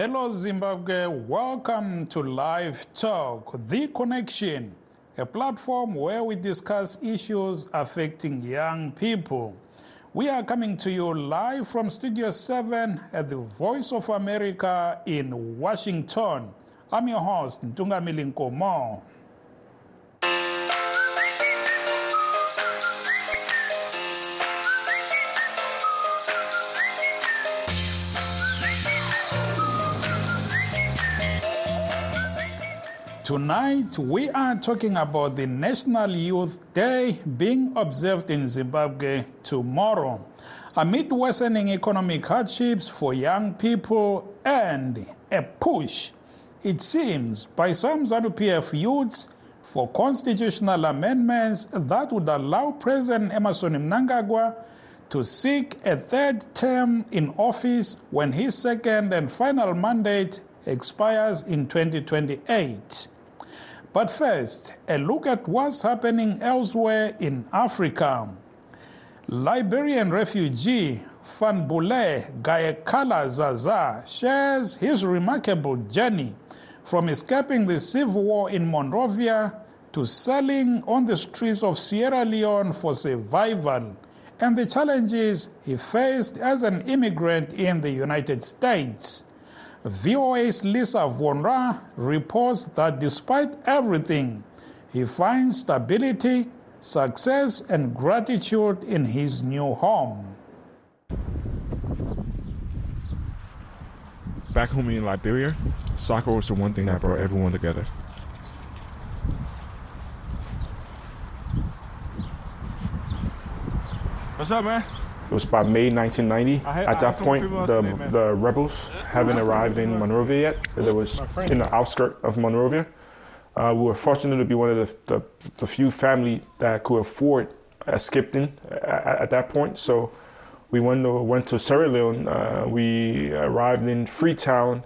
Hello, Zimbabwe. Welcome to Live Talk, The Connection, a platform where we discuss issues affecting young people. We are coming to you live from Studio 7 at the Voice of America in Washington. I'm your host, Ntungamili Nkomo. Tonight, we are talking about the National Youth Day being observed in Zimbabwe tomorrow. Amid worsening economic hardships for young people and a push, it seems, by some ZANU PF youths for constitutional amendments that would allow President Emmerson Mnangagwa to seek a third term in office when his second and final mandate expires in 2028. But first, a look at what's happening elsewhere in Africa. Liberian refugee Fanbule Gayekala Zaza shares his remarkable journey from escaping the civil war in Monrovia to selling on the streets of Sierra Leone for survival and the challenges he faced as an immigrant in the United States. VOA's Lisa Vonra reports that despite everything, he finds stability, success, and gratitude in his new home. Back home in Liberia, soccer was the one thing that brought everyone together. What's up, man? It was by May 1990. I At that point, the, yesterday, man. the rebels haven't arrived in Monrovia yet. There was in the outskirts of Monrovia. Uh, we were fortunate to be one of the, the, the few family that could afford a Skipton at, at that point. So we went to, went to Sierra Leone. Uh, we arrived in Freetown,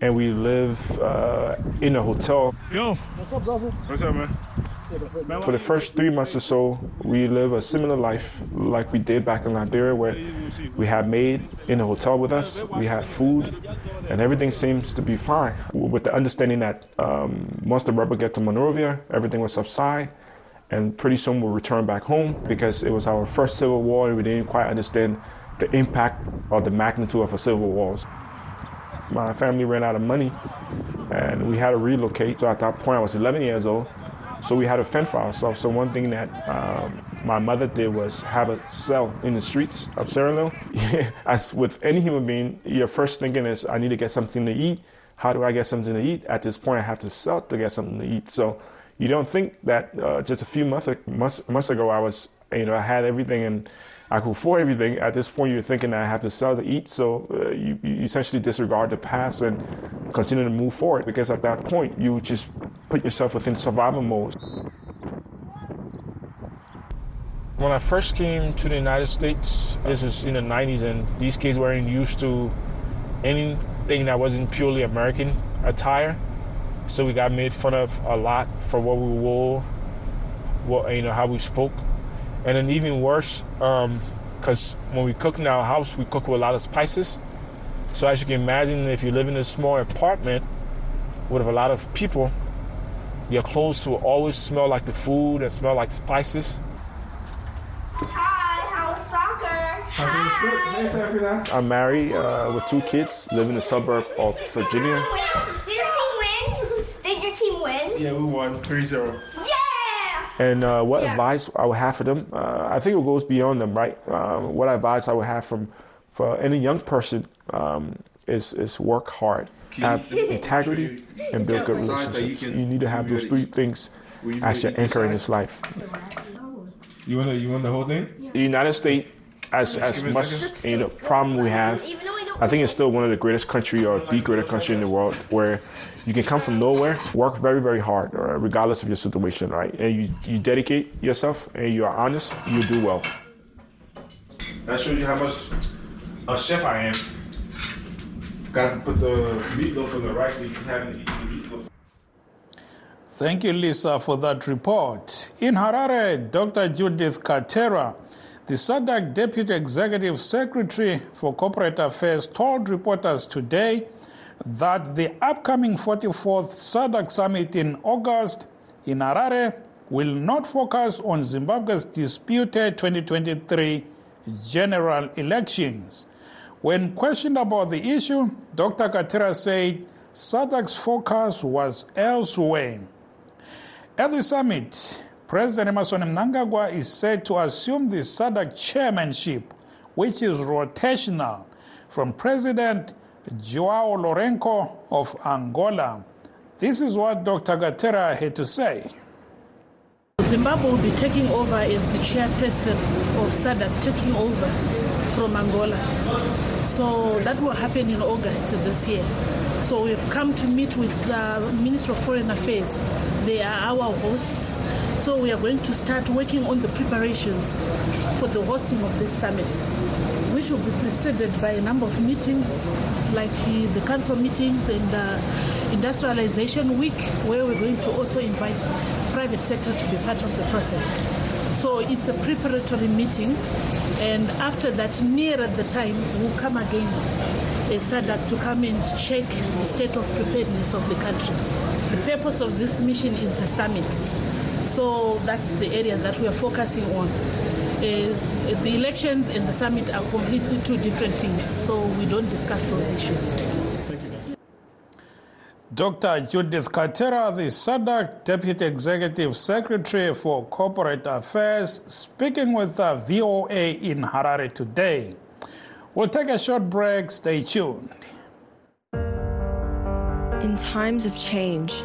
and we live uh, in a hotel. Yo. What's up, Zaza? What's up, man? For the first three months or so, we live a similar life like we did back in Liberia, where we had maid in a hotel with us, we had food, and everything seems to be fine. With the understanding that um, once the rebel get to Monrovia, everything will subside, and pretty soon we'll return back home because it was our first civil war, and we didn't quite understand the impact or the magnitude of a civil war. My family ran out of money, and we had to relocate. So at that point, I was 11 years old. So we had to fend for ourselves. So one thing that um, my mother did was have a cell in the streets of Sierra Leone. As with any human being, your first thinking is, I need to get something to eat. How do I get something to eat? At this point, I have to sell to get something to eat. So you don't think that uh, just a few months, months months ago, I was, you know, I had everything and I could afford everything. At this point, you're thinking that I have to sell to eat. So uh, you, you essentially disregard the past and continue to move forward because at that point, you just put yourself within survival mode. When I first came to the United States, this is in the 90s, and these kids weren't used to anything that wasn't purely American attire. So we got made fun of a lot for what we wore, what you know, how we spoke, and then even worse, because when we cook in our house, we cook with a lot of spices. So as you can imagine, if you live in a small apartment with a lot of people, your clothes will always smell like the food and smell like spices. Hi, how was soccer? Hi. I'm married uh, with two kids, live in the suburb of Virginia. Did your team win? Did your team win? Yeah, we won 3 0. Yeah! And uh, what Yeah. advice I would have for them? Uh, I think it goes beyond them, right? Um, what advice I would have from for any young person um, is is work hard, have integrity, and build good Besides that, you relationships. can- You need to have those three things you as your anchor in this life. You want, the, you want the whole thing? The United States, as as give me a much second. you know problem we have, Even though we don't I think it's still one of the greatest country or the greatest country in the world where you can come from nowhere, work very, very hard, uh, regardless of your situation, right? And you, you dedicate yourself and you are honest, you do well. That shows you how much a chef I am. Got to put the meatloaf on the rice so you can have it eat the meatloaf. Thank you, Lisa, for that report. In Harare, Dr. Judith Kateera, the SADC Deputy Executive Secretary for Corporate Affairs, told reporters today that the upcoming 44th SADC summit in August in Harare will not focus on Zimbabwe's disputed 2023 general elections. When questioned about the issue, Dr. Kateera said SADC's focus was elsewhere. At the summit, President Emmerson Mnangagwa is said to assume the SADC chairmanship, which is rotational, from President Joao Lourenco of Angola. This is what Dr. Kateera had to say. Zimbabwe will be taking over as the chairperson of SADC, taking over from Angola. So that will happen in August this year. So we've come to meet with the Minister of Foreign Affairs. They are our hosts. So we are going to start working on the preparations for the hosting of this summit, which will be preceded by a number of meetings, like the council meetings and uh, industrialization week, where we're going to also invite private sector to be part of the process. So it's a preparatory meeting, and after that, nearer the time, we'll come again a SADC to come and check the state of preparedness of the country. The purpose of this mission is the summit. So that's the area that we are focusing on. Uh, the elections and the summit are completely two different things, so we don't discuss those issues. Thank you. Dr. Judith Kateera, the SADC Deputy Executive Secretary for Corporate Affairs, speaking with the VOA in Harare today. We'll take a short break. Stay tuned. In times of change,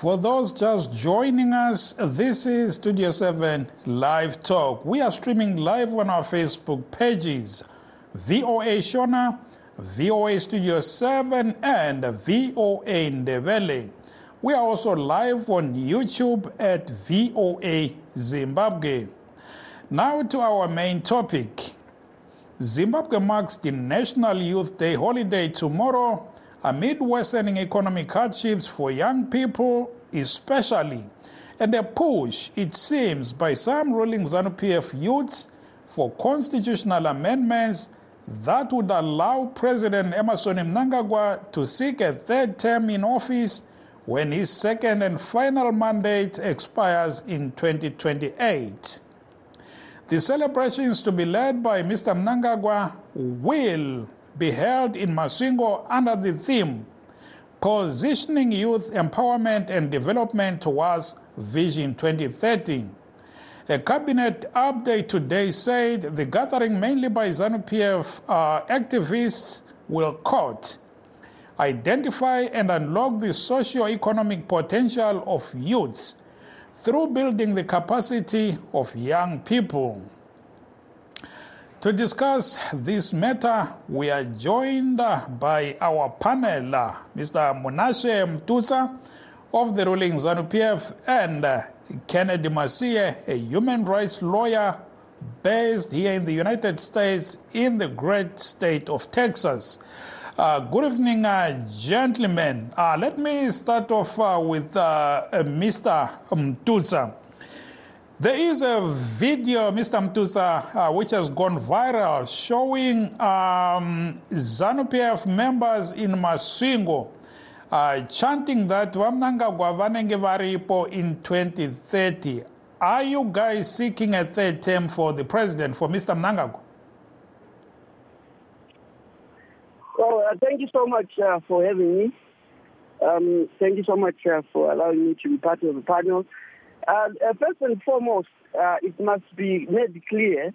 For those just joining us, this is Studio 7 Live Talk. We are streaming live on our Facebook pages VOA Shona, VOA Studio 7, and VOA Ndebele. We are also live on YouTube at VOA Zimbabwe. Now to our main topic. Zimbabwe marks the National Youth Day holiday tomorrow amid worsening economic hardships for young people, especially, and a push, it seems, by some ruling ZANU PF youths for constitutional amendments that would allow President Emmerson Mnangagwa to seek a third term in office when his second and final mandate expires in 2028. The celebrations to be led by Mr. Mnangagwa will be held in Masvingo under the theme Positioning Youth Empowerment and Development Towards Vision 2030. A cabinet update today said the gathering, mainly by ZANU PF uh, activists, will quote identify and unlock the socio-economic potential of youths through building the capacity of young people. To discuss this matter, we are joined by our panel, Mr. Munashe Mtusa of the ruling ZANU-PF and Kennedy Masie, a human rights lawyer based here in the United States in the great state of Texas. Uh, good evening, uh, gentlemen. Uh, let me start off uh, with uh, Mr. Mtusa. There is a video, Mr. Mtusa, uh, which has gone viral showing um, ZANU-PF members in Masvingo chanting that Vamnangagwa vanenge varipo in 2030. Are you guys seeking a third term for the president, for Mr. Mnangagwa? Well, uh, thank you so much uh, for having me. Um, thank you so much uh, for allowing me to be part of the panel. Uh, uh first and foremost, uh, it must be made clear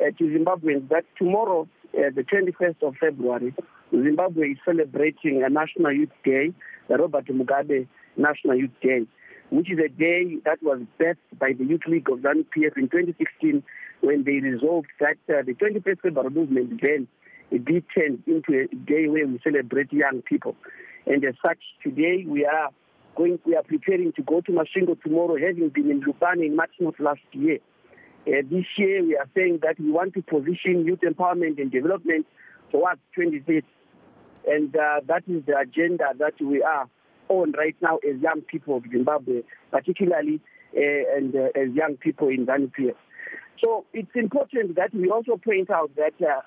uh, to Zimbabweans that tomorrow, the 21st of February, Zimbabwe is celebrating a National Youth Day, the Robert Mugabe National Youth Day, which is a day that was birthed by the Youth League of ZANU-PF in 2016 when they resolved that the 21st February movement then be turned into a day where we celebrate young people. And as such, today we are going, we are preparing to go to Masvingo tomorrow, having been in Lupane in March not last year. Uh, this year we are saying that we want to position youth empowerment and development towards 2030. And uh, that is the agenda that we are on right now as young people of Zimbabwe, particularly uh, and uh, as young people in ZANU-PF. So it's important that we also point out that uh,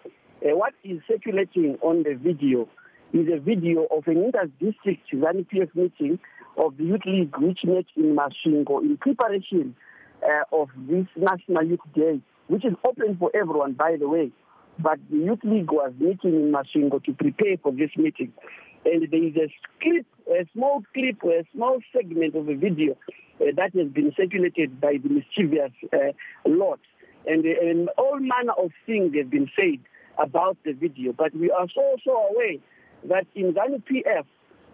uh, what is circulating on the video is a video of an inter-district ZANU-PF meeting of the Youth League, which met in Masvingo in preparation uh, of this National Youth Day, which is open for everyone, by the way. But the Youth League was meeting in Masvingo to prepare for this meeting. And there is a clip, a small clip, a small segment of a video uh, that has been circulated by the mischievous uh, lot. And, and all manner of things have been said about the video. But we are so, so aware that in ZANU PF,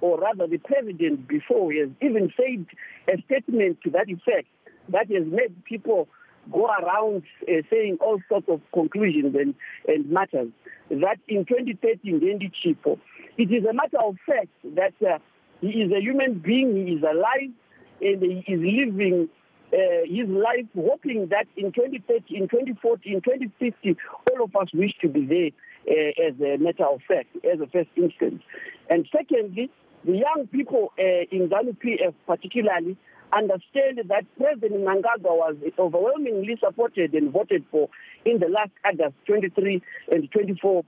or rather the president before, has even said a statement to that effect that has made people go around uh, saying all sorts of conclusions and, and matters. That in 2013, Ndendi Chipho, it is a matter of fact that uh, he is a human being, he is alive, and he is living uh, his life, hoping that in 2030, in 2040, in 2050, all of us wish to be there uh, as a matter of fact, as a first instance. And secondly, the young people uh, in ZANU PF particularly understand that President Mnangagwa was overwhelmingly supported and voted for in the last August 23 and 24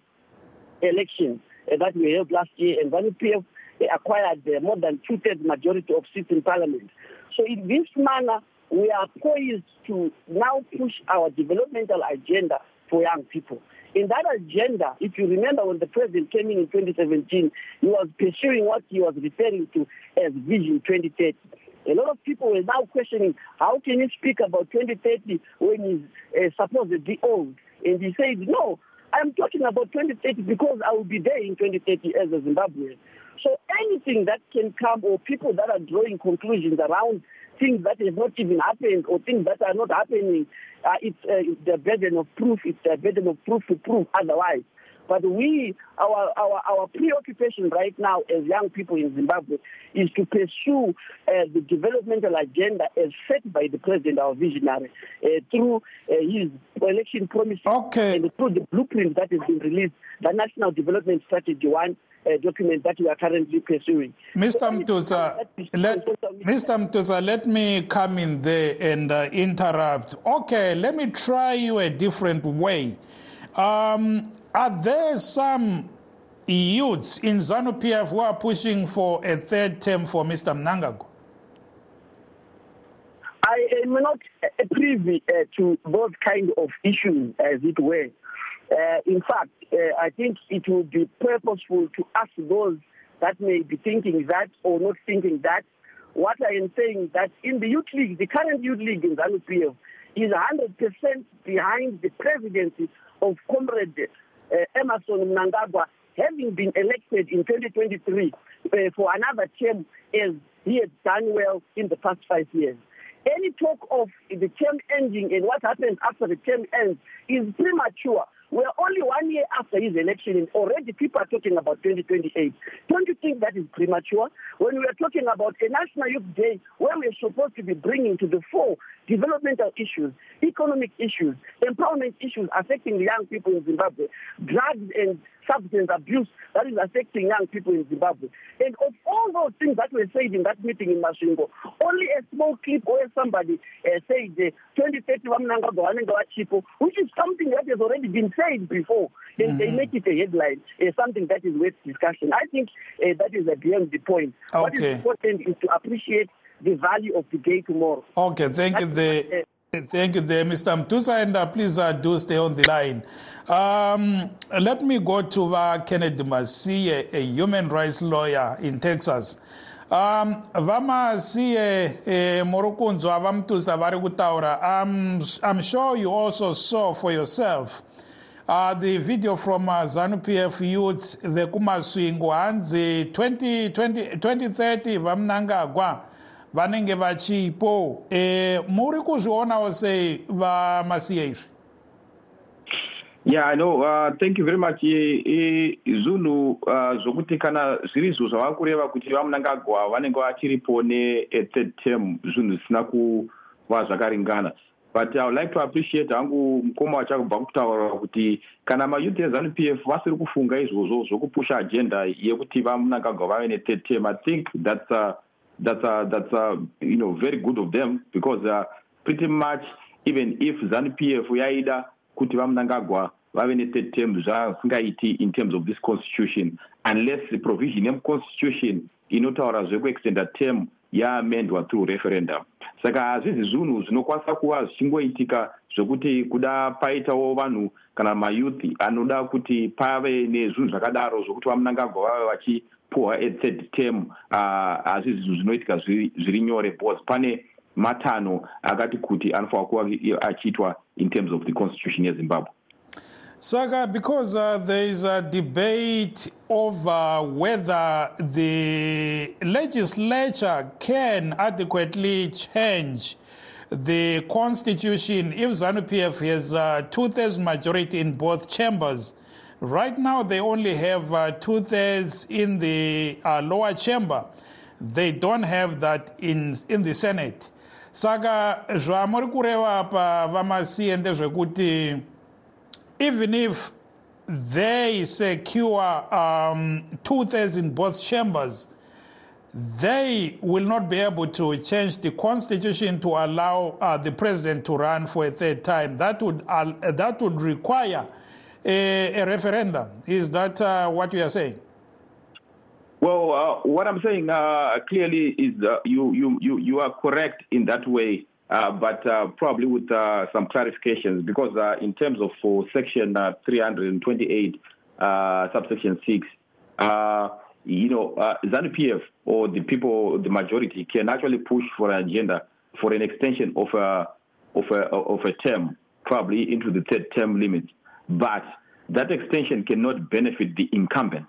elections uh, that we held last year, and ZANU PF uh, acquired uh, more than two-thirds majority of seats in parliament. So in this manner, we are poised to now push our developmental agenda for young people. In that agenda, if you remember when the president came in in 2017, he was pursuing what he was referring to as Vision 2030. A lot of people were now questioning how can you speak about 2030 when he's uh, supposed to be old? And he said, no, I'm talking about 2030 because I will be there in 2030 as a Zimbabwean. So anything that can come or people that are drawing conclusions around things that have not even happened or things that are not happening, uh, it's, uh, it's the burden of proof. It's the burden of proof to prove otherwise. But we, our, our, our preoccupation right now as young people in Zimbabwe is to pursue uh, the developmental agenda as set by the president, our visionary, uh, through uh, his election promises okay. and through the blueprint that has been released, the National Development Strategy 1 uh, document that we are currently pursuing. Mr. Mtusa, let, Mr. Mtusa, let me come in there and uh, interrupt. Okay, let me try you a different way. Um, are there some youths in ZANU PF who are pushing for a third term for Mr. Mnangagwa? I am not privy uh, to those kind of issues, as it were. Uh, in fact, uh, I think it would be purposeful to ask those that may be thinking that or not thinking that. What I am saying that in the youth league, the current youth league in ZANU PF is 100% behind the presidency of Comrade uh, Emmerson Mnangagwa, having been elected in 2023 uh, for another term as he has done well in the past five years. Any talk of the term ending and what happens after the term ends is premature. We're only one year after his election, and already people are talking about 2028. Don't you think that is premature? When we are talking about a National Youth Day, where we're supposed to be bringing to the fore developmental issues, economic issues, empowerment issues affecting young people in Zimbabwe, drugs and substance abuse that is affecting young people in Zimbabwe. And of all those things that were said in that meeting in Masvingo, only a small clip where somebody uh, said the uh, 2030 Chipo, which is something that has already been said before, and mm-hmm. they make it a headline, uh, something that is worth discussion. I think uh, that is beyond the point. Okay. What is important is to appreciate the value of the day tomorrow. Okay, thank you. The, uh, thank you, there, Mr. Mtusa, and uh, please uh, do stay on the line. Um, let me go to uh, Kennedy Masie, a human rights lawyer in Texas. um vamasiye eh, morukundzwa vamtusa vari I'm, i'm sure you also saw for yourself uh, the video from uh, zanu pf youths vekumasvingo hanzi 20, 20, 2030 vamnangagwa vanenge vachipo e, muri kuzvionawo sei vamasiye izvi? Yeah i know uh, thank you very much. Zunhu uh, zvokuti kana zviri izvo zvava kureva kuti vamunangagwa vanenge vachiripo nethird term zvinhu zvisina kuva zvakaringana. But i would like to appreciate hangu mukoma wachakubva kutaura kuti kana mayouth ezanup f vasiri kufunga izvozvo zvokupusha agenda yekuti vamunangagwa vave nethird term i think that's uh, that's uh, that's uh, you know very good of them because uh, pretty much even if zanup f yaida kuti vamunangagwa vave nethird term zvasingaiti in terms of this constitution unless provision yemuconstitution inotaura zvekuextenda term yaamendwa through referendum. Saka hazvizi zvinhu zvinokwanisa kuva zvichingoitika zvekuti kuda paitawo vanhu kana mayouth anoda kuti pave nezvinhu zvakadaro zvokuti vamunangagwa vave vachipuhwa ethird term hazvizi zvinhu zvinoitika zviri nyore because pane matanho akati kuti anofanira kuva achiitwa in terms of the constitution yezimbabwe Saka, because uh, there is a debate over whether the legislature can adequately change the constitution if ZANU PF has a two thirds majority in both chambers. Right now, they only have uh, two thirds in the uh, lower chamber. They don't have that in, in the Senate. Saka, apa even if they secure um, two thirds in both chambers, they will not be able to change the constitution to allow uh, the president to run for a third time. That would uh, that would require a, a referendum. Is that uh, what you are saying? Well, uh, what I'm saying uh, clearly is uh, you, you you you are correct in that way. Uh, but uh, probably with uh, some clarifications, because uh, in terms of for section uh, 328, uh, subsection 6, you know, ZANU PF or the people, the majority, can actually push for an agenda for an extension of a, of a, of a term, probably into the third term limit. But that extension cannot benefit the incumbent.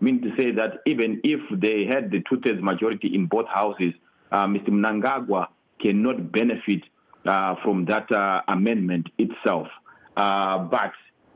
I mean to say that even if they had the two thirds majority in both houses, Mr. Mnangagwa cannot benefit uh, from that uh, amendment itself. Uh, but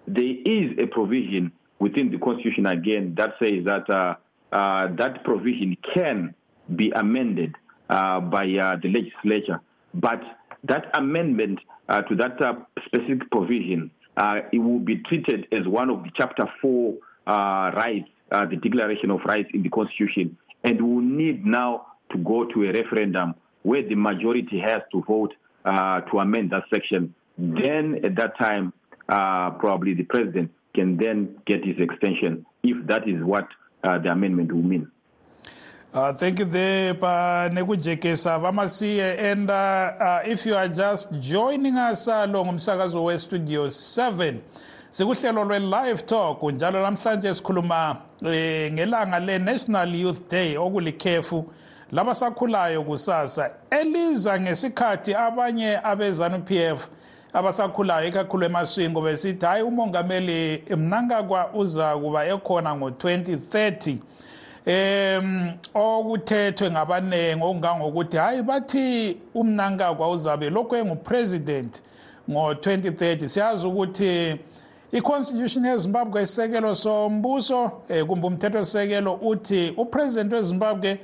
there is a provision within the Constitution again that says that uh, uh, that provision can be amended uh, by the legislature. But that amendment to that specific provision, it will be treated as one of the Chapter 4 rights, the Declaration of Rights in the Constitution, and will need now to go to a referendum where the majority has to vote uh, to amend that section, then at that time, uh, probably the president can then get his extension if that is what uh, the amendment will mean. Uh, thank you there, Nekujekesa. Vamasiye. And uh, uh, if you are just joining us along umsakazo we Studio 7, sikuhlelo lwe-live talk njalo namhlanje sikhuluma eh, ngelanga le-national youth day okulikhefu labasakhulayo kusasa. Eliza ngesikhathi abanye abezanu PF abasakhulayo ikakhulu emaswingo besithi hayi umongameli mnangagwa uza kuba ekhona ngo-2030 um okuthethwe ngabaningi okungangokuthi hayi bathi umnankagwa uzabe lokhu engupresident ngo-2030 siyazi ukuthi i-constitution yezimbabwe isisekelo sombuso um kumbe umthetho-sisekelo uthi upresident wezimbabwe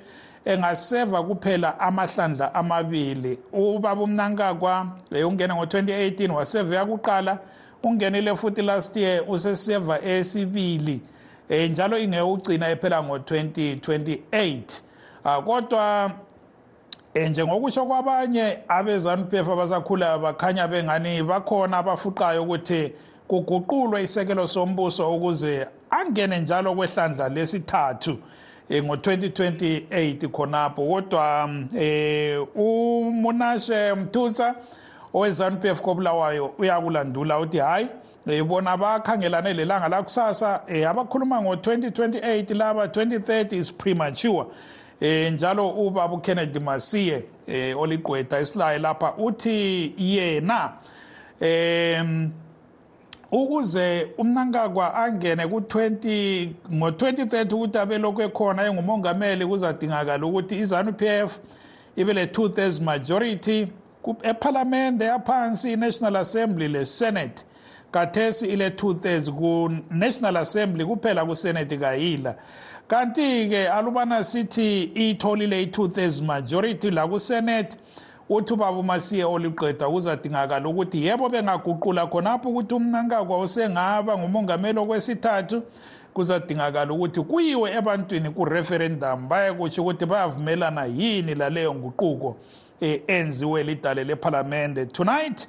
engaseva kuphela amahlandla amabili. Ubaba umnankagwa ungene ngo-2018 waseva yakuqala ungenile futhi last year useseva esibili eh njalo ingekugcina ephela ngo-2028 uh, kodwa eh, njengokusho kwabanye abezanupf abasakhulayo bakhanya bengani bakhona abafuqayo ukuthi kuguqulwe isekelo sombuso ukuze angene njalo kwehlandla lesithathu eh, ngo-2028 khonapho. Kodwa eh umunashe mthusa owezanup kobulawayo uyakulandula uthi hayi eh, bona bakhangelane lelanga lakusasa eh, abakhuluma ngo-2028 laba 2030 is premature. Eh njalo ubaba uKennedy Masiye eh oligqwetha isilaye lapha uthi yena em ukuze umnankagwa angene ku-20 ngo-2030 ukuthi abe lokhu ekhona engumongameli kuzadingakala ukuthi i-zanu-p f ibe le two-thirds majority ephalamende yaphansi i-national assembly le-senate. Kathesi ile two-thirds ku-national assembly kuphela kusenate kayila kanti-ke alubana sithi itholile i-two-thirds majority la kusenate uthi ubaba umasiye oliqeda kuzadingakala ukuthi yebo bengaguqula khonapho ukuthi umnankakwa usengaba ngumongameli okwesithathu kuzadingakala ukuthi kuyiwe ebantwini ku-referendum baye kusho ukuthi bayavumelana yini laleyo nguquko eh, enziwe lidale lephalamende. Tonight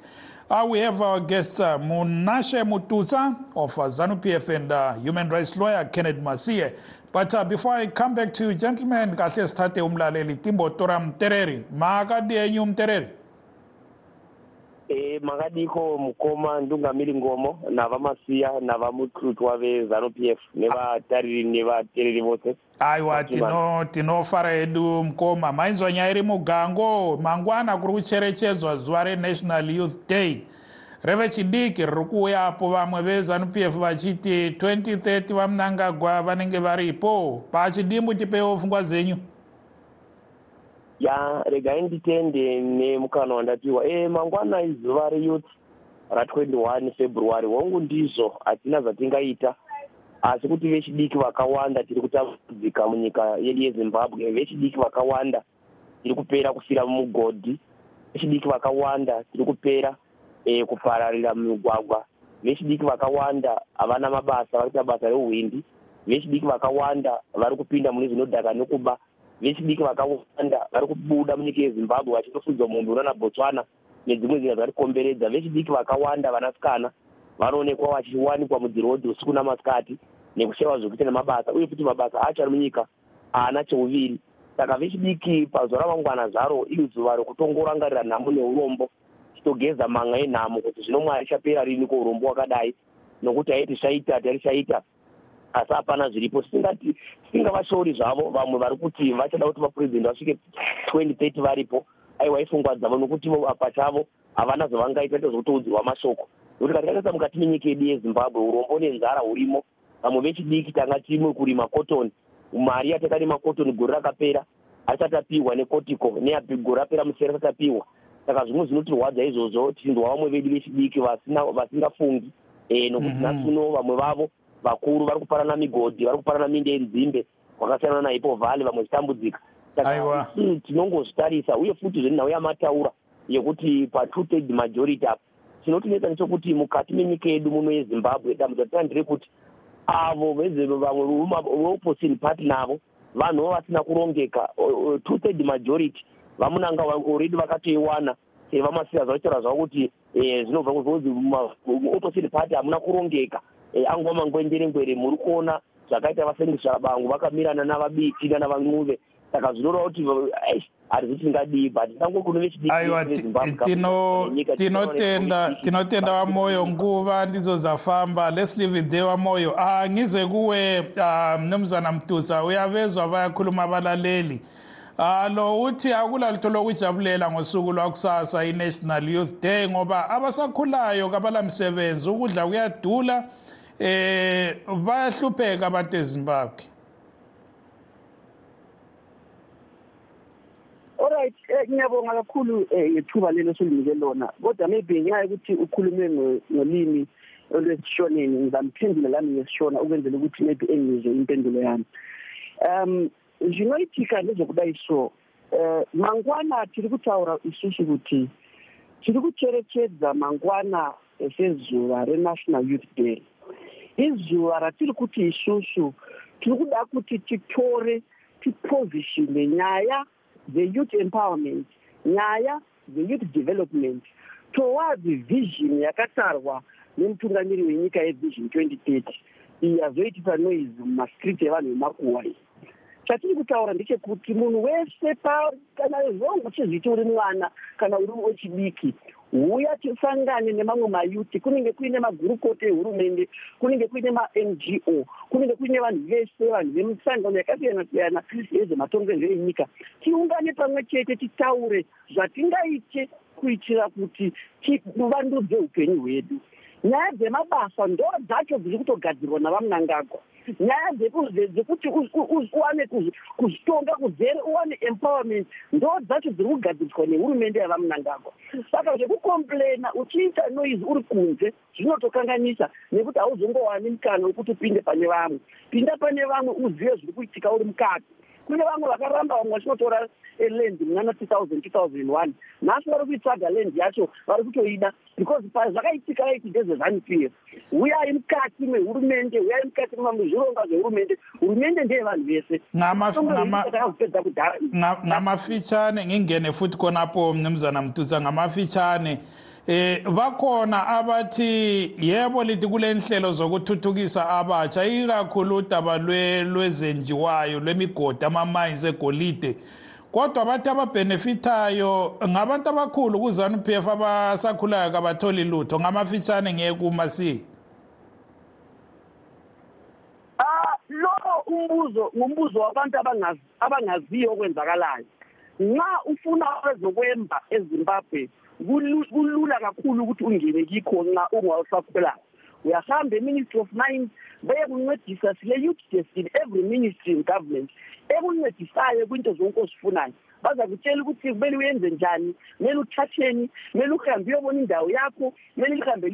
Uh, we have our guests, uh, Munashe Mututsa of uh, ZANU-PF and uh, human rights lawyer Kenneth Masiye. But uh, before I come back to you, gentlemen, kahle sithathe umlaleli Timbo Tora Mtereri. Makadi enyu Mtereri. Eh makadiko mukoma ndungamiri ngomo navamasiya navamututwa vezanu-p f nevatariri nevatereri vose. Aiwa tino tinofara edu mukoma. Mainzwa nyaya iri mugango. Mangwana kuri kucherechedzwa zuva renational youth day. Reve chidiki riri kuuyapo vamwe vezanu-p f vachiti 2030 vamunangagwa vanenge varipo. Pachidimbu tipewo pfungwa dzenyu ya regai nditende nemukana wandapiwa. E mangwana izuva reyouth ra21 february hongu ndizvo hatina zvatingaita asi kuti vechidiki vakawanda tiri kutambudzika munyika yedu yezimbabwe vechidiki vakawanda tiri kupera kufira mumugodhi vechidiki vakawanda tiri kupera e, kupararira mumigwagwa vechidiki vakawanda havana mabasa vari kuita basa reuhwindi. Vechidiki vakawanda vari kupinda mune zvinodhaka nekuba vechidiki vakawanda vari kubuda munyika yezimbabwe vachindofudza mumbi unana botswana nedzimwe nyika dzarikomberedza. Vechidiki vakawanda vanasikana vanoonekwa vachiwanikwa mudzirodhi usiku namasikati nekushayiwa zvekuita nemabasa uye futi mabasa acho ari munyika haana cheuviri. Saka vechidiki pazuva ramangwana zvaro iri zuva rekutongorangarira nhamo neurombo chitogeza manga enhamo kuti zvino mwari chapera rini kourombo hwakadai nokuti haiti zvaita tari chaita asi hapana zviripo. Tisingavashori zvavo vamwe vari kuti vachada kuti vapurezidendi vasvike twenty thirty varipo. Aiwa ifungwa dzavo nokuti pachavo havana zvavangaita ndezvekutoudzirwa mashoko. Nokuti katikataisa mukati menyika yedu yezimbabwe urombo nenzara hurimo vamwe vechidiki tanga timwe kurima cotton. Mari yatakarima cotton gore rakapera harisati apiwa necotico negore rapera musere asati apiwa saka zvimwe zvinotirwadza izvozvo tichinzwa vamwe vedu vechidiki vasingafungi. Nokuti nhasi uno vamwe vavo vakuru vari kupanana migodhi vari kupanana minde yenzimbe kwakasiyana naipo vhale vamwe chitambudzika saka tinongozvitarisa uye futi zvenhau yamataura yekuti patwo third majority apa chinotinetsa nechekuti mukati menyika yedu muno yezimbabwe dambudziko ratina nderekuti avo vamwe veopposition party navo vanhuvo vasina kurongeka. Two third majority vamunanga already vakatoiwana vamasiya zvavachitaura zvavo kuti zvinobva kuzonzi opposition party hamuna kurongeka angova mangwenderengwere muri kuona zvakaita vasengisva bangu vakamirana navabiti nanavan'uve saka zvinoreva kuti hatizi tingadii but tango kuno aiwa tinotenda tinotenda wamoyo nguva ndizo dzafamba. Let's leave it there wamoyo ah ngize kuwe mnumzana mtutsa uyavezwa bayakhuluma abalaleli. Alo uthi akulalutho lokujabulela ngosuku lwakusasa i-national youth day ngoba abasakhulayo kabalamsebenzi ukudla kuyadula eh bayahlupheka abantu ezimbabwe. Alright ngiyabonga kakhulu ngethuba lelo solinike lona kodwa maybe ngenxa yokuthi ukhulume ngolimi olwesishoneni ngizamphendula lami ngesishona ukwenzela ukuthi maybe engizwe impendulo yami. Um zvinoitika ndezvekudai so mangwana tiri kutaura isusu kuti tiri kucherechedza mangwana sezuva renational youth day. Izuva ratiri kuti isusu tiri kuda kuti titore tipositione nyaya dzeyouth empowerment nyaya dzeyouth development towards vision yakatarwa nemutungamiri wenyika yevision twenty thirty. Iyi yazoitisa noise mumastriti evanhu vemakuwa iyi chatiri kutaura ndechekuti munhu wese kana zvongo chezviti uri mwana kana uri wechidiki uya tisangane nemamwe mayuti. Kunenge kuine magurukota ehurumende kunenge kuine mango kunenge kuine vanhu vese vanhu vemisangano yakasiyana siyana yezvematongerwo enyika tiungane pamwe chete titaure zvatingaite kuitira kuti tivandudze upenyu hwedu nyaya dzemabasa ndo dzacho dziri kutogadzirwa navamunangagwa nyaya dzekuti uwane kuzvitonga kuzere uwane empowerment ndo dzacho dziri kugadziriswa nehurumende yavamunangagwa saka zvekukomplaina uchiita noizi uri kunze zvinotokanganisa nekuti hauzongowani mukana wekuti upinde pane vamwe. Pinda pane vamwe uzive zviri kuitika uri mukati kune vamwe vakaramba vamwe vachinotora land munana two thousand two thousand one. Nhasi vari kuitsvaga land yacho vari kutoida because pazvakaitika raiti ndezvezanu p f uyai mukati mehurumende uyai mukati mezvironga zvehurumende. Hurumende ndeyevanhu vese. Takazopedza kudhara. ngamafitshane ngingene futhi khonapo mnumzana mtutsa ngamafitshane eh bakhona abathi yebo lithi kule nhlelo zokuthuthukisa abatsha ikakhulu udaba lwezenjiwayo lwemigodi ama-mines egolide. Kodwa bathi ababhenefithayo ngabantu abakhulu kuzanu p f abasakhulayo kabatholi lutho? Ngamafitshane ngeke kumasiye Ah lo umbuzo ngumbuzo wabantu abangaziyo okwenzakalayo. Nxa ufuna ezokwemba ezimbabwe kulula kakhulu ukuthi ungene kikho nxa ungawusakhulayo uyahamba eministry of mines beyekuncedisa sile youth destiny every ministry in government. Ekuncedisayo kwinto zonke ozifunayo. Baza kutshela ukuthi kumele uyenze njani kumele uthatheni kumele uhambe uyobona indawo yakho kumele lihambe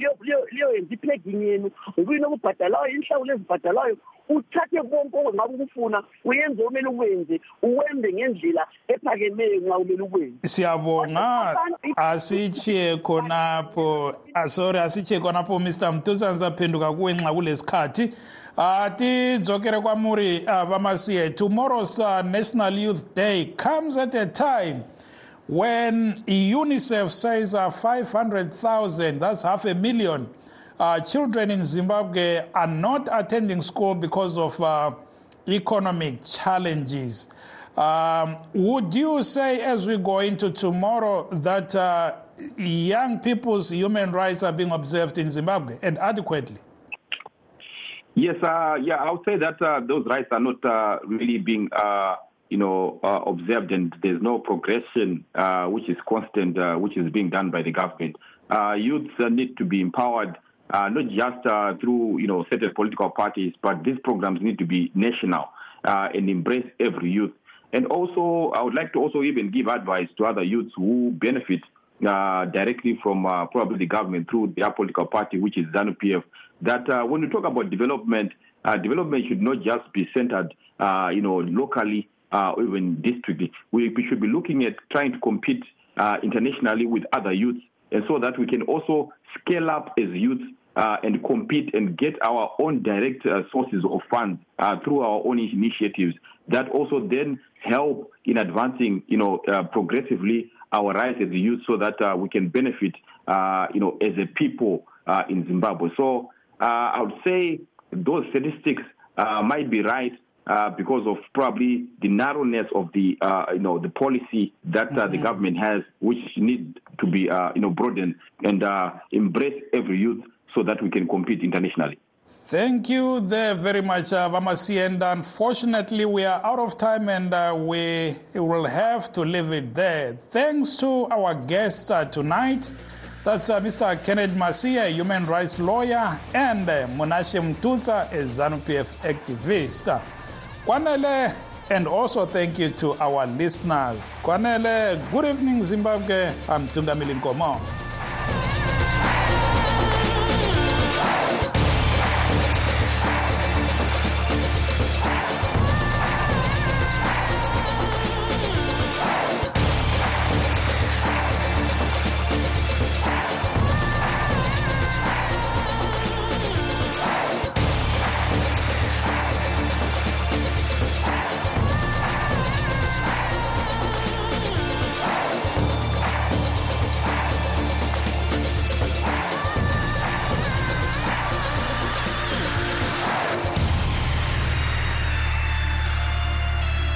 liyoyenza iplegging yenu ngikuyini okubhadalayo inhlawulo ezibhadalayo uthathe konke ongabe ukufuna uyenze okumele ukwenze uwembe ngendlela ephakemeyo nxa kumele ukwenze. Siyabonga. Asitshiye khonapho. Sorry asitshiye khonapho mr mtusa ngisaphenduka kuwe nxa kulesikhathi. Uh, tidzokere kwamuri uh, vamasiye tomorrow's uh, national youth day comes at a time when unicef says uh, 500000 that's half a million uh, children in zimbabwe are not attending school because of uh, economic challenges um, would you say as we go into tomorrow that uh, young people's human rights are being observed in zimbabwe and adequately Yes, uh, yeah, I would say that uh, those rights are not uh, really being, uh, you know, uh, observed, and there's no progression uh, which is constant, which is being done by the government. youths need to be empowered, Uh, not just uh, through, you know, certain political parties, but these programs need to be national uh, and embrace every youth. And also, I would like to also even give advice to other youths who benefit uh, directly from uh, probably the government through their political party, which is ZANU PF, that uh, when we talk about development, development should not just be centered, you know, locally or even districtly. We, we, should be looking at trying to compete internationally with other youths, and so that we can also scale up as youths uh, and compete and get our own direct uh, sources of funds uh, through our own initiatives that also then help in advancing, you know, progressively our rights as youth so that we can benefit, you know, as a people in Zimbabwe. So I would say those statistics might be right, uh, because of probably the narrowness of the uh, you know the policy that uh, mm-hmm. the government has, which need to be you know broadened and embrace every youth so that we can compete internationally. Thank you there very much, uh, Vamasi. And unfortunately, we are out of time and uh, we will have to leave it there. Thanks to our guests uh, tonight. That's uh, Mr. Kenneth Masia, a human rights lawyer, and uh, Monashe Mtuza, a ZANU-PF activist. Kwanele, and also thank you to our listeners. Kwanele, good evening, Zimbabwe. I'm Tungamili Nkomo.